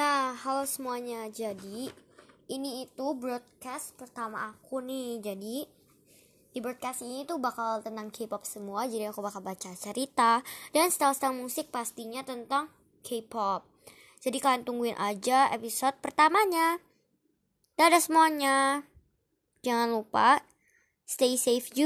Nah, halo semuanya. Jadi, ini itu broadcast pertama aku nih. Jadi, di broadcast ini tuh bakal tentang K-pop semua. Jadi, aku bakal baca cerita dan style-style musik pastinya tentang K-pop. Jadi, kalian tungguin aja episode pertamanya. Dadah semuanya. Jangan lupa stay safe juga.